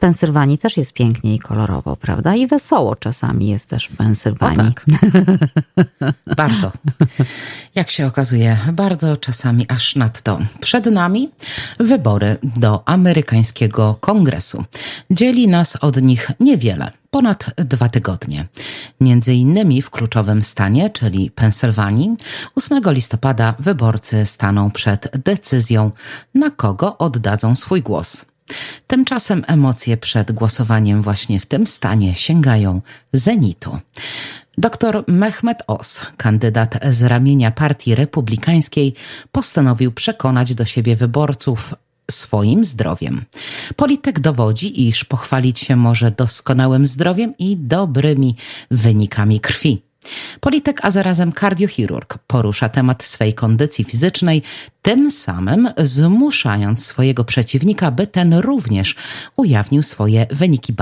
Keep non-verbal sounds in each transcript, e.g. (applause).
Pensylwanii też jest pięknie i kolorowo, prawda? I wesoło czasami jest też w Pensylwanii. Tak. (laughs) bardzo. Jak się okazuje, bardzo czasami aż nadto. Przed nami wybory do amerykańskiego kongresu. Dzieli nas od nich niewiele ponad dwa tygodnie. Między innymi w kluczowym stanie, czyli Pensylwanii, 8 listopada wyborcy staną przed decyzją, na kogo oddadzą swój głos. Tymczasem emocje przed głosowaniem właśnie w tym stanie sięgają zenitu. Dr Mehmet Oz, kandydat z ramienia Partii Republikańskiej, postanowił przekonać do siebie wyborców swoim zdrowiem. Polityk dowodzi, iż pochwalić się może doskonałym zdrowiem i dobrymi wynikami krwi. Polityk, a zarazem kardiochirurg porusza temat swej kondycji fizycznej, tym samym zmuszając swojego przeciwnika, by ten również ujawnił swoje wyniki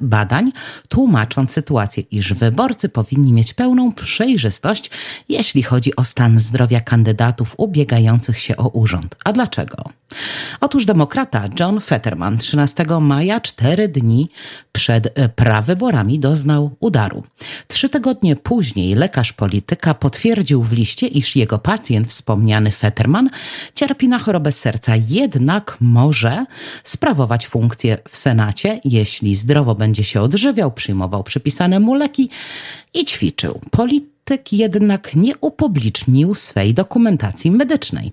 badań, tłumacząc sytuację, iż wyborcy powinni mieć pełną przejrzystość, jeśli chodzi o stan zdrowia kandydatów ubiegających się o urząd. A dlaczego? Otóż demokrata John Fetterman 13 maja, cztery dni przed prawyborami, doznał udaru. Trzy tygodnie później lekarz polityka potwierdził w liście, iż jego pacjent, wspomniany Fetterman, cierpi na chorobę serca, jednak może sprawować funkcję w Senacie, jeśli zdrowo będzie się odżywiał, przyjmował przypisane mu leki i ćwiczył. Polityk jednak nie upublicznił swej dokumentacji medycznej.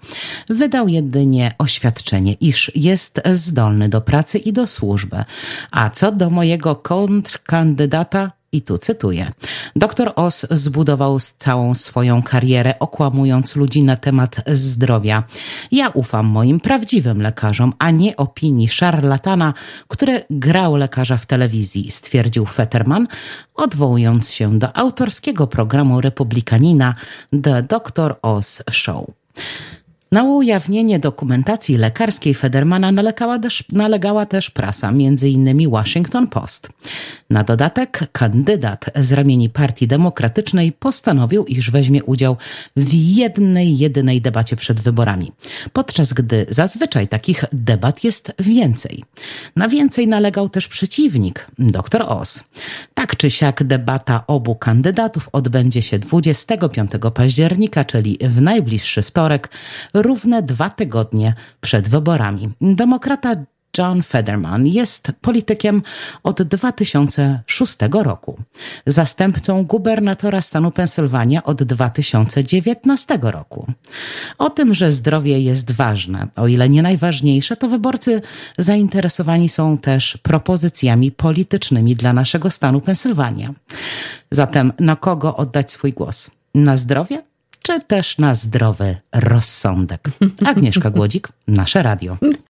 Wydał jedynie oświadczenie, iż jest zdolny do pracy i do służby. A co do mojego kontrkandydata, i tu cytuję. Doktor Os zbudował całą swoją karierę okłamując ludzi na temat zdrowia. Ja ufam moim prawdziwym lekarzom, a nie opinii szarlatana, który grał lekarza w telewizji, stwierdził Fetterman, odwołując się do autorskiego programu republikanina The Dr. Oz Show. Na ujawnienie dokumentacji lekarskiej Federmana nalegała też, nalegała też prasa, m.in. Washington Post. Na dodatek kandydat z ramieni Partii Demokratycznej postanowił, iż weźmie udział w jednej, jedynej debacie przed wyborami, podczas gdy zazwyczaj takich debat jest więcej. Na więcej nalegał też przeciwnik, dr Oz. Tak czy siak debata obu kandydatów odbędzie się 25 października, czyli w najbliższy wtorek, równe dwa tygodnie przed wyborami. Demokrata John Federman jest politykiem od 2006 roku, zastępcą gubernatora stanu Pensylwania od 2019 roku. O tym, że zdrowie jest ważne, o ile nie najważniejsze, to wyborcy zainteresowani są też propozycjami politycznymi dla naszego stanu Pensylwania. Zatem na kogo oddać swój głos? Na zdrowie? Czy też na zdrowy rozsądek. Agnieszka Głodzik, nasze radio.